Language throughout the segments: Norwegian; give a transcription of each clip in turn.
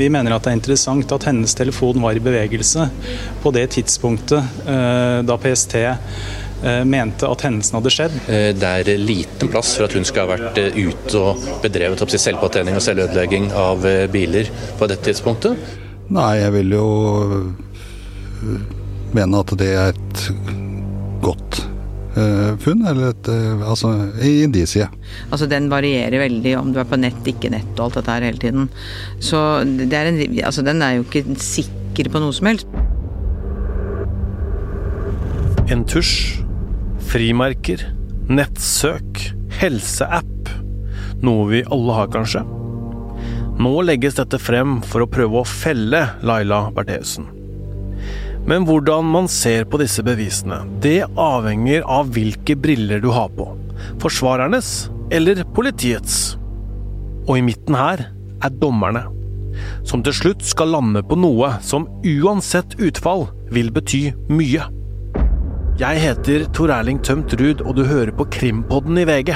Vi mener at det er interessant at hennes telefon var i bevegelse på det tidspunktet eh, da PST eh, mente at hendelsen hadde skjedd. Eh, det er liten plass for at hun skal ha vært ute og bedrevet opp selvpåtenning og selvødelegging av biler på dette tidspunktet. Nei, jeg vil jo mene at det er et godt funn, eller et eh, altså, indisie. Altså Den varierer veldig om du er på nett, ikke nett og alt dette her hele tiden. Så er en, altså, den er jo ikke sikker på noe som helst. En tusj, frimerker, nettsøk, helseapp. Noe vi alle har, kanskje. Nå legges dette frem for å prøve å felle Laila Bertheussen. Men hvordan man ser på disse bevisene, det avhenger av hvilke briller du har på. Forsvarernes eller politiets. Og i midten her er dommerne. Som til slutt skal lande på noe som uansett utfall vil bety mye. Jeg heter Tor Erling Tømt Ruud, og du hører på Krimpodden i VG.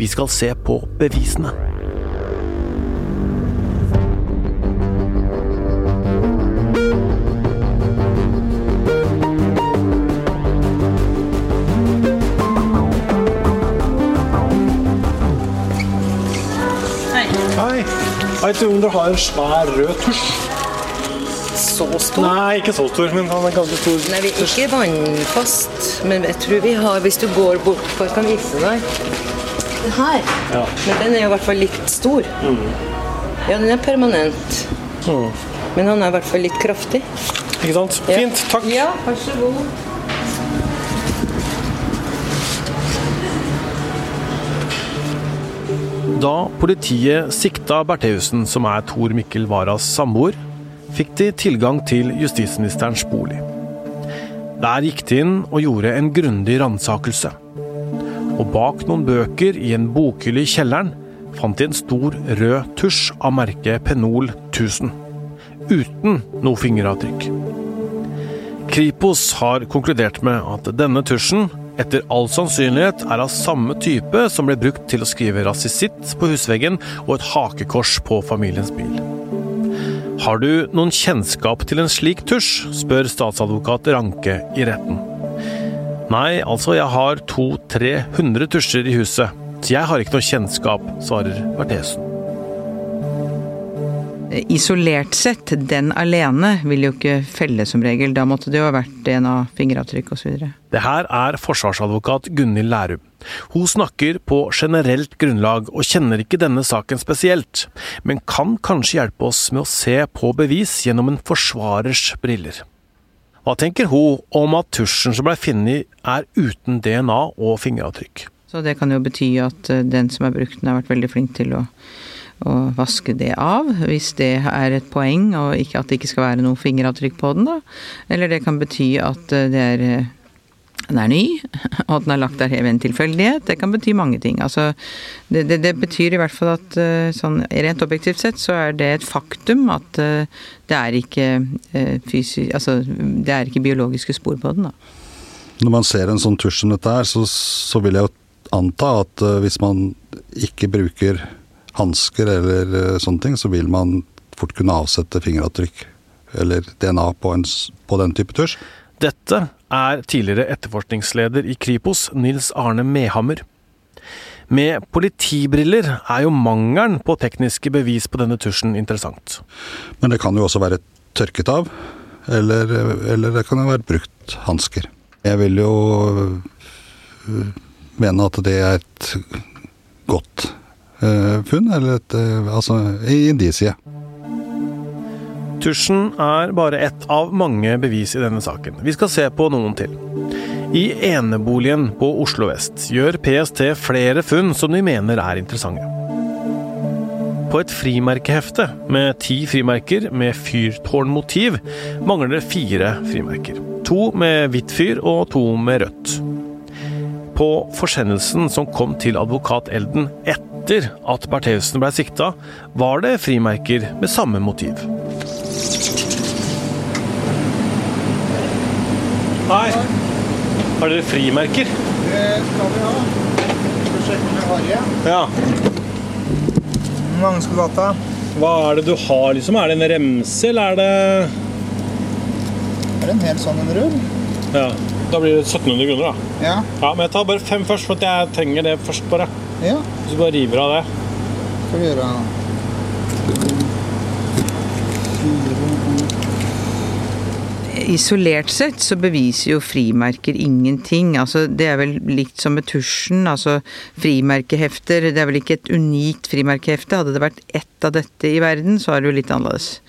Vi skal se på bevisene. Veit du om dere har en svær rød tusj? Så stor? Nei, ikke så stor, men han er ganske stor. Nei, vi er ikke vannfast, men jeg tror vi har Hvis du går bort for Jeg kan vise deg. Den her. Ja. Men den er i hvert fall litt stor. Mm. Ja, den er permanent. Mm. Men han er i hvert fall litt kraftig. Ikke sant. Fint. Takk. Ja, vær så god. Da politiet sikta Bertheussen, som er Tor Mikkel Waras samboer, fikk de tilgang til justisministerens bolig. Der gikk de inn og gjorde en grundig ransakelse. Og bak noen bøker i en bokhylle i kjelleren fant de en stor rød tusj av merket Penol 1000. Uten noe fingeravtrykk. Kripos har konkludert med at denne tusjen etter all sannsynlighet er av samme type som ble brukt til å skrive rasisitt på husveggen og et hakekors på familiens bil. Har du noen kjennskap til en slik tusj, spør statsadvokat Ranke i retten. Nei, altså, jeg har to-tre hundre tusjer i huset, så jeg har ikke noe kjennskap, svarer Berthesen. Isolert sett, den alene vil jo ikke felle som regel. Da måtte det jo ha vært DNA, fingeravtrykk osv. Det her er forsvarsadvokat Gunhild Lærum. Hun snakker på generelt grunnlag og kjenner ikke denne saken spesielt, men kan kanskje hjelpe oss med å se på bevis gjennom en forsvarers briller. Hva tenker hun om at tusjen som ble funnet er uten DNA og fingeravtrykk? Så Det kan jo bety at eh, den som har brukt den, har vært veldig flink til å å vaske det av, hvis det er et poeng, og ikke at det ikke skal være noe fingeravtrykk på den, da. Eller det kan bety at eh, det er eh, den er ny, og at den er lagt der ved en tilfeldighet. Det kan bety mange ting. Altså, det, det, det, betyr i hvert fall at eh, sånn rent objektivt sett så er det et faktum at det er ikke fysisk Altså det er ikke biologiske spor på den, da. Når man ser en sånn tusj som dette her, så, så vil jeg jo anta at hvis man ikke bruker hansker eller eh, sånne ting, så vil man fort kunne avsette fingeravtrykk eller DNA på, en, på den type tusj. Dette er tidligere etterforskningsleder i Kripos, Nils Arne Mehammer. Med politibriller er jo mangelen på tekniske bevis på denne tusjen interessant. Men det kan jo også være tørket av, eller, eller det kan jo være brukt hansker. Jeg vil jo øh, mene at det er et godt Eh, funn, eller et eh, altså, indisie. Tusjen er bare ett av mange bevis i denne saken. Vi skal se på noen til. I eneboligen på Oslo vest gjør PST flere funn som de mener er interessante. På et frimerkehefte med ti frimerker med fyrtårnmotiv mangler det fire frimerker. To med hvitt fyr og to med rødt. På forsendelsen som kom til advokat Elden etter at Bertheussen ble sikta, var det frimerker med samme motiv. Hei. Har dere frimerker? Det skal vi ha. Skal vi sjekke med Harje? Ja. Mange skal du ha? Hva er det du har, liksom? Er det en remse, eller er det Er det en hel sånn en rull? Ja. Da blir det 1700 kroner, da. Ja. Ja, Men jeg tar bare fem først, for at jeg trenger det først, bare. Ja, Så bare river av det. skal vi gjøre Isolert sett så beviser jo frimerker ingenting. Altså, det er vel likt som med tusjen. Altså, frimerkehefter Det er vel ikke et unikt frimerkehefte. Hadde det vært ett av dette i verden, så er det jo litt annerledes.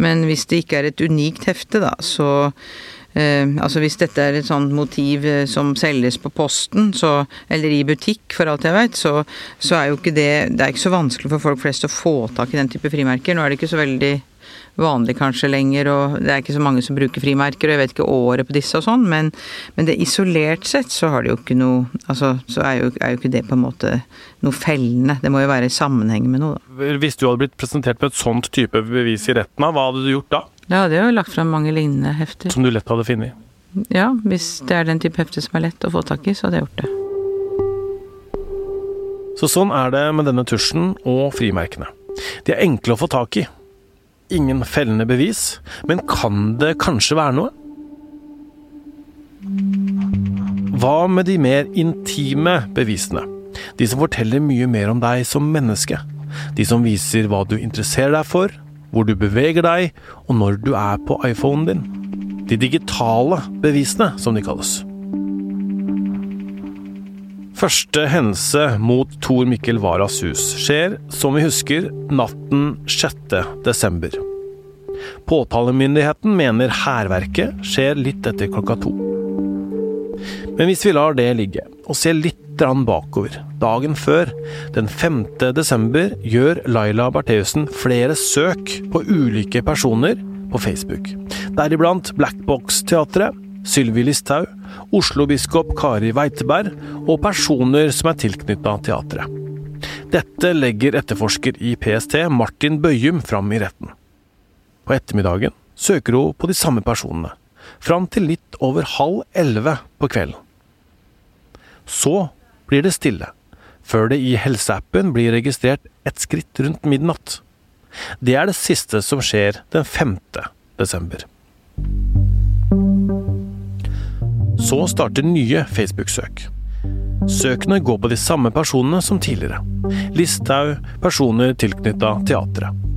Men hvis det ikke er et unikt hefte, da, så altså Hvis dette er et sånt motiv eh, som selges på posten, så, eller i butikk, for alt jeg vet, så, så er jo ikke det Det er ikke så vanskelig for folk flest å få tak i den type frimerker. Nå er det ikke så veldig vanlig kanskje lenger, og det er ikke så mange som bruker frimerker, og jeg vet ikke året på disse og sånn, men, men det isolert sett så har det jo ikke noe Altså, så er jo, er jo ikke det på en måte noe fellende. Det må jo være i sammenheng med noe, da. Hvis du hadde blitt presentert med et sånt type bevis i retten, hva hadde du gjort da? Da hadde jeg jo lagt fram mange lignende hefter. Som du lett hadde funnet? Ja, hvis det er den type hefte som er lett å få tak i, så hadde jeg gjort det. Så sånn er det med denne tusjen og frimerkene. De er enkle å få tak i. Ingen fellende bevis, men kan det kanskje være noe? Hva med de mer intime bevisene? De som forteller mye mer om deg som menneske. De som viser hva du interesserer deg for, hvor du beveger deg, og når du er på iPhonen din. De digitale bevisene, som de kalles. Første hendelse mot Tor Mikkel Waras hus skjer, som vi husker, natten 6. desember. Påtalemyndigheten mener hærverket skjer litt etter klokka to. Men hvis vi lar det ligge, og ser litt bakover, dagen før, den 5. desember, gjør Laila Bertheussen flere søk på ulike personer på Facebook. Deriblant Blackbox-teatret, Sylvi Listhaug, Oslo-biskop Kari Weiteberg og personer som er tilknytta teatret. Dette legger etterforsker i PST Martin Bøyum fram i retten. På ettermiddagen søker hun på de samme personene, fram til litt over halv elleve på kvelden. Så blir det stille, før det i helseappen blir registrert et skritt rundt midnatt. Det er det siste som skjer den 5. desember. Så starter nye Facebook-søk. Søkene går på de samme personene som tidligere. Listhaug, personer tilknytta teatret.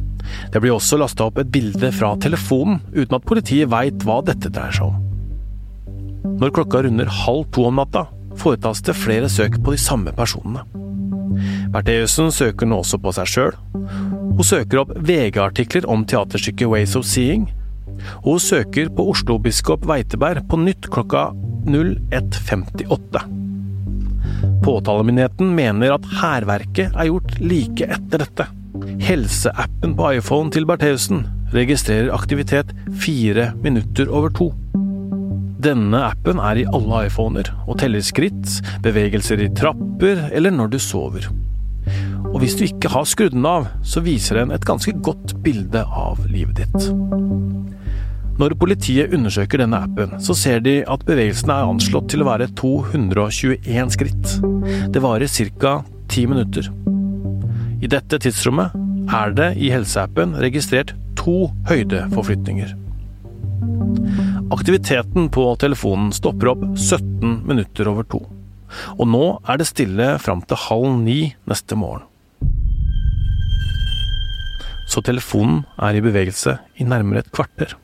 Det blir også lasta opp et bilde fra telefonen, uten at politiet veit hva dette dreier seg om. Når klokka runder halv to om natta, foretas det flere søk på de samme personene. Bertheussen søker nå også på seg sjøl. Hun søker opp VG-artikler om teaterstykket Ways of Seeing. Og hun søker på Oslo-biskop Weiteberg på nytt klokka 01.58. Påtalemyndigheten mener at hærverket er gjort like etter dette. Helseappen på iPhone til Bertheussen registrerer aktivitet fire minutter over to. Denne appen er i alle iPhoner og teller skritt, bevegelser i trapper eller når du sover. Og hvis du ikke har skrudd den av, så viser den et ganske godt bilde av livet ditt. Når politiet undersøker denne appen, så ser de at bevegelsen er anslått til å være 221 skritt. Det varer ca. ti minutter. I dette tidsrommet er det i helseappen registrert to høydeforflytninger. Aktiviteten på telefonen stopper opp 17 minutter over to. Og nå er det stille fram til halv ni neste morgen. Så telefonen er i bevegelse i nærmere et kvarter.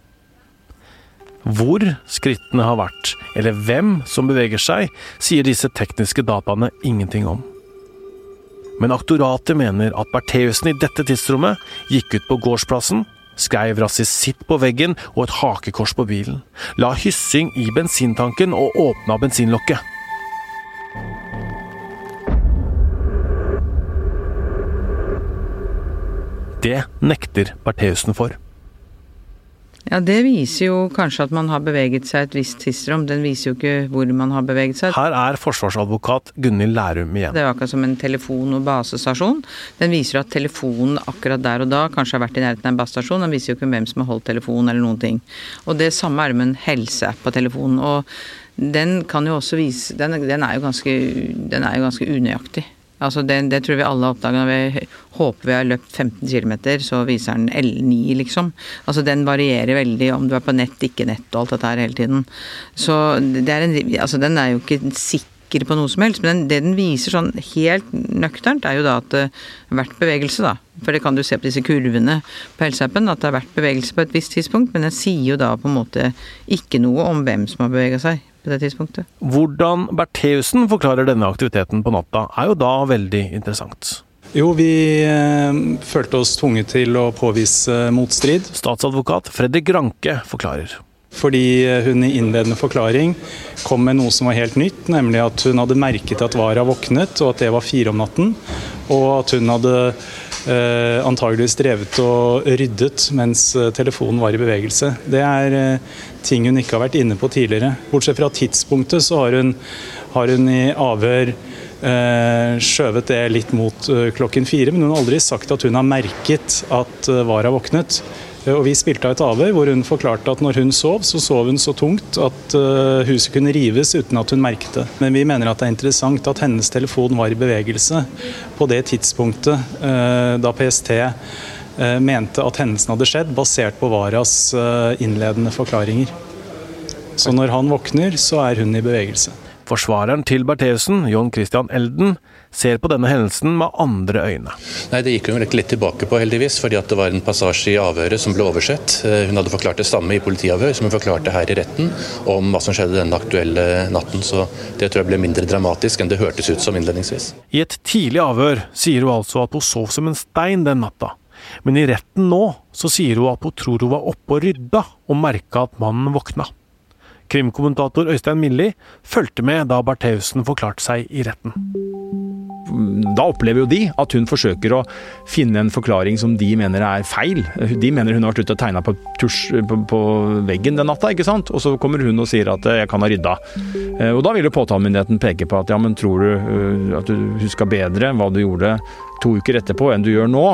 Hvor skrittene har vært, eller hvem som beveger seg, sier disse tekniske dataene ingenting om. Men aktoratet mener at Bertheussen i dette tidsrommet gikk ut på gårdsplassen, skrev rasisitt på veggen og et hakekors på bilen, la hyssing i bensintanken og åpna bensinlokket. Det nekter Bertheussen for. Ja, det viser jo kanskje at man har beveget seg et visst tidsrom. Den viser jo ikke hvor man har beveget seg. Her er forsvarsadvokat Gunhild Lærum igjen. Det er akkurat som en telefon- og basestasjon. Den viser at telefonen akkurat der og da kanskje har vært i nærheten av en basestasjon. Den viser jo ikke hvem som har holdt telefonen eller noen ting. Og det samme er det med en helseapp på telefonen. Og den kan jo også vise Den, den er jo ganske, den er jo ganske unøyaktig. Altså det, det tror vi alle har oppdaga når vi håper vi har løpt 15 km, så viser den L9, liksom. Altså den varierer veldig om du er på nett, ikke nett og alt dette her hele tiden. Så er en Altså den er jo ikke sikker på noe som helst, men den, det den viser sånn helt nøkternt, er jo da at har vært bevegelse, da. For det kan du se på disse kurvene på helseappen, at det har vært bevegelse på et visst tidspunkt, men den sier jo da på en måte ikke noe om hvem som har bevega seg på det tidspunktet. Hvordan Bertheussen forklarer denne aktiviteten på natta, er jo da veldig interessant. Jo, vi eh, følte oss tvunget til å påvise motstrid. Statsadvokat Fredrik Granke forklarer. Fordi hun i innledende forklaring kom med noe som var helt nytt, nemlig at hun hadde merket at Wara våknet, og at det var fire om natten. Og at hun hadde eh, antageligvis drevet og ryddet mens eh, telefonen var i bevegelse. Det er eh, ting hun ikke har vært inne på tidligere. Bortsett fra tidspunktet så har hun, har hun i avhør eh, skjøvet det litt mot eh, klokken fire, men hun har aldri sagt at hun har merket at eh, Vara våknet. Eh, Og Vi spilte av et avhør hvor hun forklarte at når hun sov, så sov hun så tungt at eh, huset kunne rives uten at hun merket det. Men vi mener at det er interessant at hennes telefon var i bevegelse på det tidspunktet eh, da PST mente at hendelsen hadde skjedd, basert på Varas innledende forklaringer. Så når han våkner, så er hun i bevegelse. Forsvareren til Bertheussen, John Christian Elden, ser på denne hendelsen med andre øyne. Nei, Det gikk hun litt tilbake på, heldigvis, fordi at det var en passasje i avhøret som ble oversett. Eh, Hun hadde forklart det samme i politiavhør som hun forklarte her i retten, om hva som skjedde denne aktuelle natten. Så det tror jeg ble mindre dramatisk enn det hørtes ut som innledningsvis. I et tidlig avhør sier hun altså at hun sov som en stein den natta. Men i retten nå så sier hun at hun tror hun var oppe og rydda og merka at mannen våkna. Krimkommentator Øystein Milli fulgte med da Bertheussen forklarte seg i retten. Da opplever jo de at hun forsøker å finne en forklaring som de mener er feil. De mener hun har vært ute og tegna på, på, på veggen den natta, ikke sant. Og så kommer hun og sier at eh, 'jeg kan ha rydda'. Eh, Og da vil jo påtalemyndigheten peke på at ja, men tror du eh, at du huska bedre hva du gjorde to uker etterpå enn du gjør nå?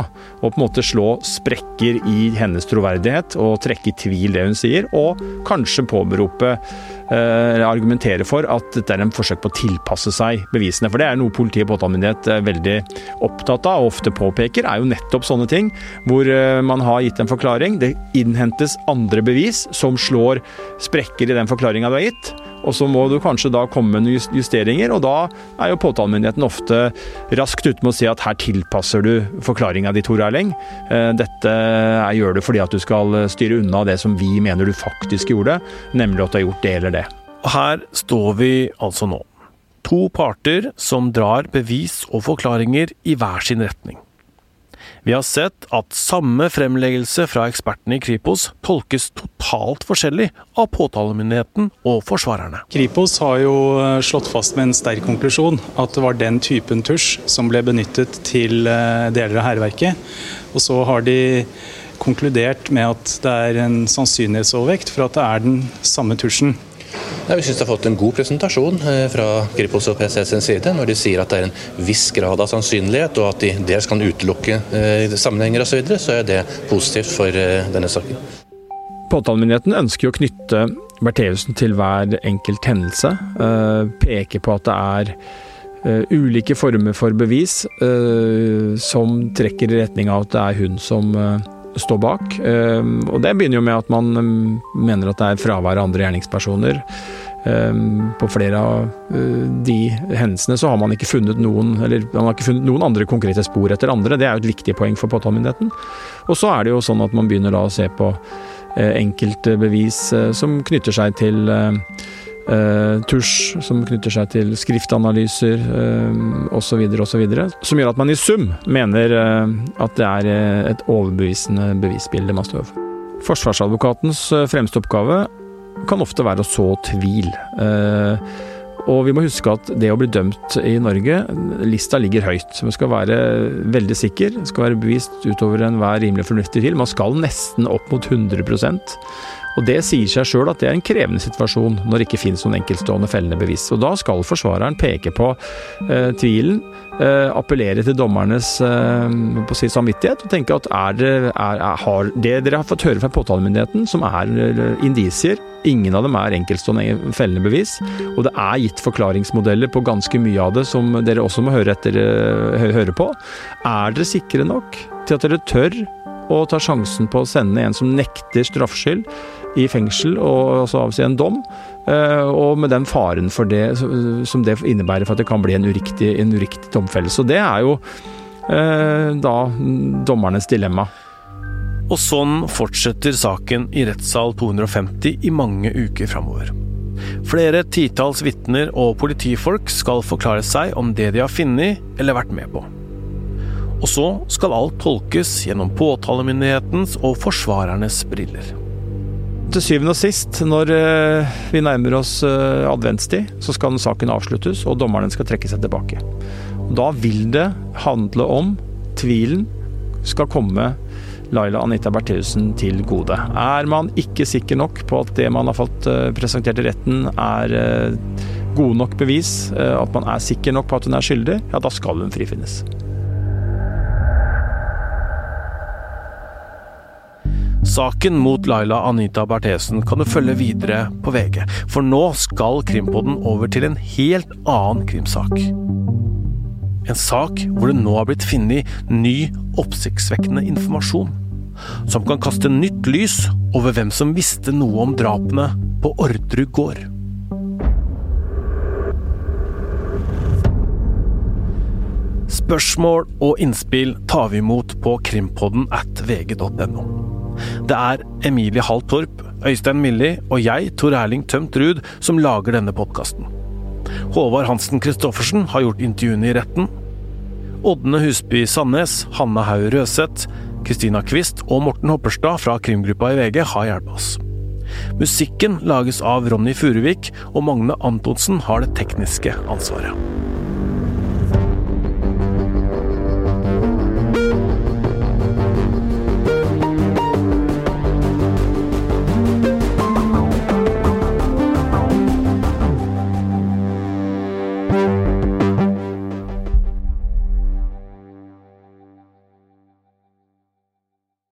Og på en måte slå sprekker i hennes troverdighet og trekke i tvil det hun sier, og kanskje påberope eh, argumentere for at dette er en forsøk på å tilpasse seg bevisene. For det er noe politi og påtalemyndighet er veldig opptatt av og ofte påpeker, er jo nettopp sånne ting hvor eh, man har gitt en forklaring. Det innhentes andre bevis som slår sprekker i den forklaringa du har gitt. Og så må du kanskje da komme med noen justeringer, og da er jo påtalemyndigheten ofte raskt ute med å si at her tilpasser du forklaringa di, Tor Erling. Eh, Dette gjør du fordi at du skal styre unna det som vi mener du faktisk gjorde, nemlig at du har gjort det eller det. Og her står vi altså nå. To parter som drar bevis og forklaringer i hver sin retning. Vi har sett at samme fremleggelse fra ekspertene i Kripos tolkes totalt forskjellig av påtalemyndigheten og forsvarerne. Kripos har jo eh, slått fast med en sterk konklusjon at det var den typen tusj som ble benyttet til eh, deler av hærverket. Og så har de konkludert med at det er en sannsynlighetsovervekt for at det er den samme tusjen. Vi syns det har fått en god presentasjon eh, fra Kripos og PC sin side, når de sier at det er en viss grad av sannsynlighet, og at de dels kan utelukke eh, sammenhenger osv., så, videre, så er det positivt for eh, denne saken. Påtalemyndigheten ønsker å knytte Bertheussen til hver enkelt hendelse. Peke på at det er ulike former for bevis som trekker i retning av at det er hun som står bak. Eh, Og det begynner jo med at man eh, mener at det er fravær av andre gjerningspersoner. Eh, På flere av eh, de hendelsene så har man ikke funnet noen eller man har ikke funnet noen andre konkrete spor etter andre. Det er jo et viktig poeng for påtalemyndigheten. Og så er det jo sånn at man begynner da å se på eh, enkelte bevis eh, som knytter seg til eh, tusj, som knytter seg til skriftanalyser eh, osv., osv. Som gjør at man i sum mener eh, at det er eh, et overbevisende bevisbilde man står overfor. Forsvarsadvokatens eh, fremste oppgave kan ofte være å så tvil. Eh, og vi må huske at det å bli dømt i Norge, lista ligger høyt. Man skal være veldig sikker, skal være bevist utover enhver rimelig fornuftig tvil. Man skal nesten opp mot 100 Og Det sier seg sjøl at det er en krevende situasjon når det ikke finnes noen enkeltstående fellende bevis. Og Da skal forsvareren peke på eh, tvilen, eh, appellere til dommernes eh, sin samvittighet og tenke at er det, er, er, det dere har fått høre fra påtalemyndigheten, som er eh, indisier, ingen av dem er enkeltstående fellende bevis, og det er gitt forklaringsmodeller på ganske mye av det som dere også må høre, etter, eh, høre på, er dere sikre nok til at dere tør å tar sjansen på å sende en som nekter straffskyld i fengsel, og altså avsi en dom. Eh, og med den faren for det som det innebærer for at det kan bli en uriktig, en uriktig domfellelse. Og det er jo eh, da dommernes dilemma. Og sånn fortsetter saken i rettssal 250 i mange uker framover. Flere titalls vitner og politifolk skal forklare seg om det de har funnet eller vært med på. Og så skal alt tolkes gjennom påtalemyndighetens og forsvarernes briller. Til syvende og sist, når eh, vi nærmer oss eh, adventstid, så skal saken avsluttes, og dommerne skal trekke seg tilbake. Da vil det handle om tvilen skal komme Laila Anita Bertheussen til gode. Er man ikke sikker nok på at det man har fått eh, presentert i retten er gode nok bevis, at man er sikker nok på at hun er skyldig, ja da skal hun frifinnes. Saken mot Laila Anita Berthesen kan du følge videre på VG, for nå skal Krimpodden over til en helt annen krimsak. En sak hvor det nå har blitt funnet ny, oppsiktsvekkende informasjon. Som kan kaste nytt lys over hvem som visste noe om drapene på Orderud gård. Spørsmål og innspill tar vi imot på krimpodden at vg.no. Det er Emilie Hall Torp, Øystein Milli og jeg, Tor Erling Tømt Ruud, som lager denne podkasten. Håvard Hansen Christoffersen har gjort intervjuene i retten. Ådne Husby Sandnes, Hanne Haug Røseth, Kristina Kvist og Morten Hopperstad fra krimgruppa i VG har hjulpet oss. Musikken lages av Ronny Furuvik, og Magne Antonsen har det tekniske ansvaret.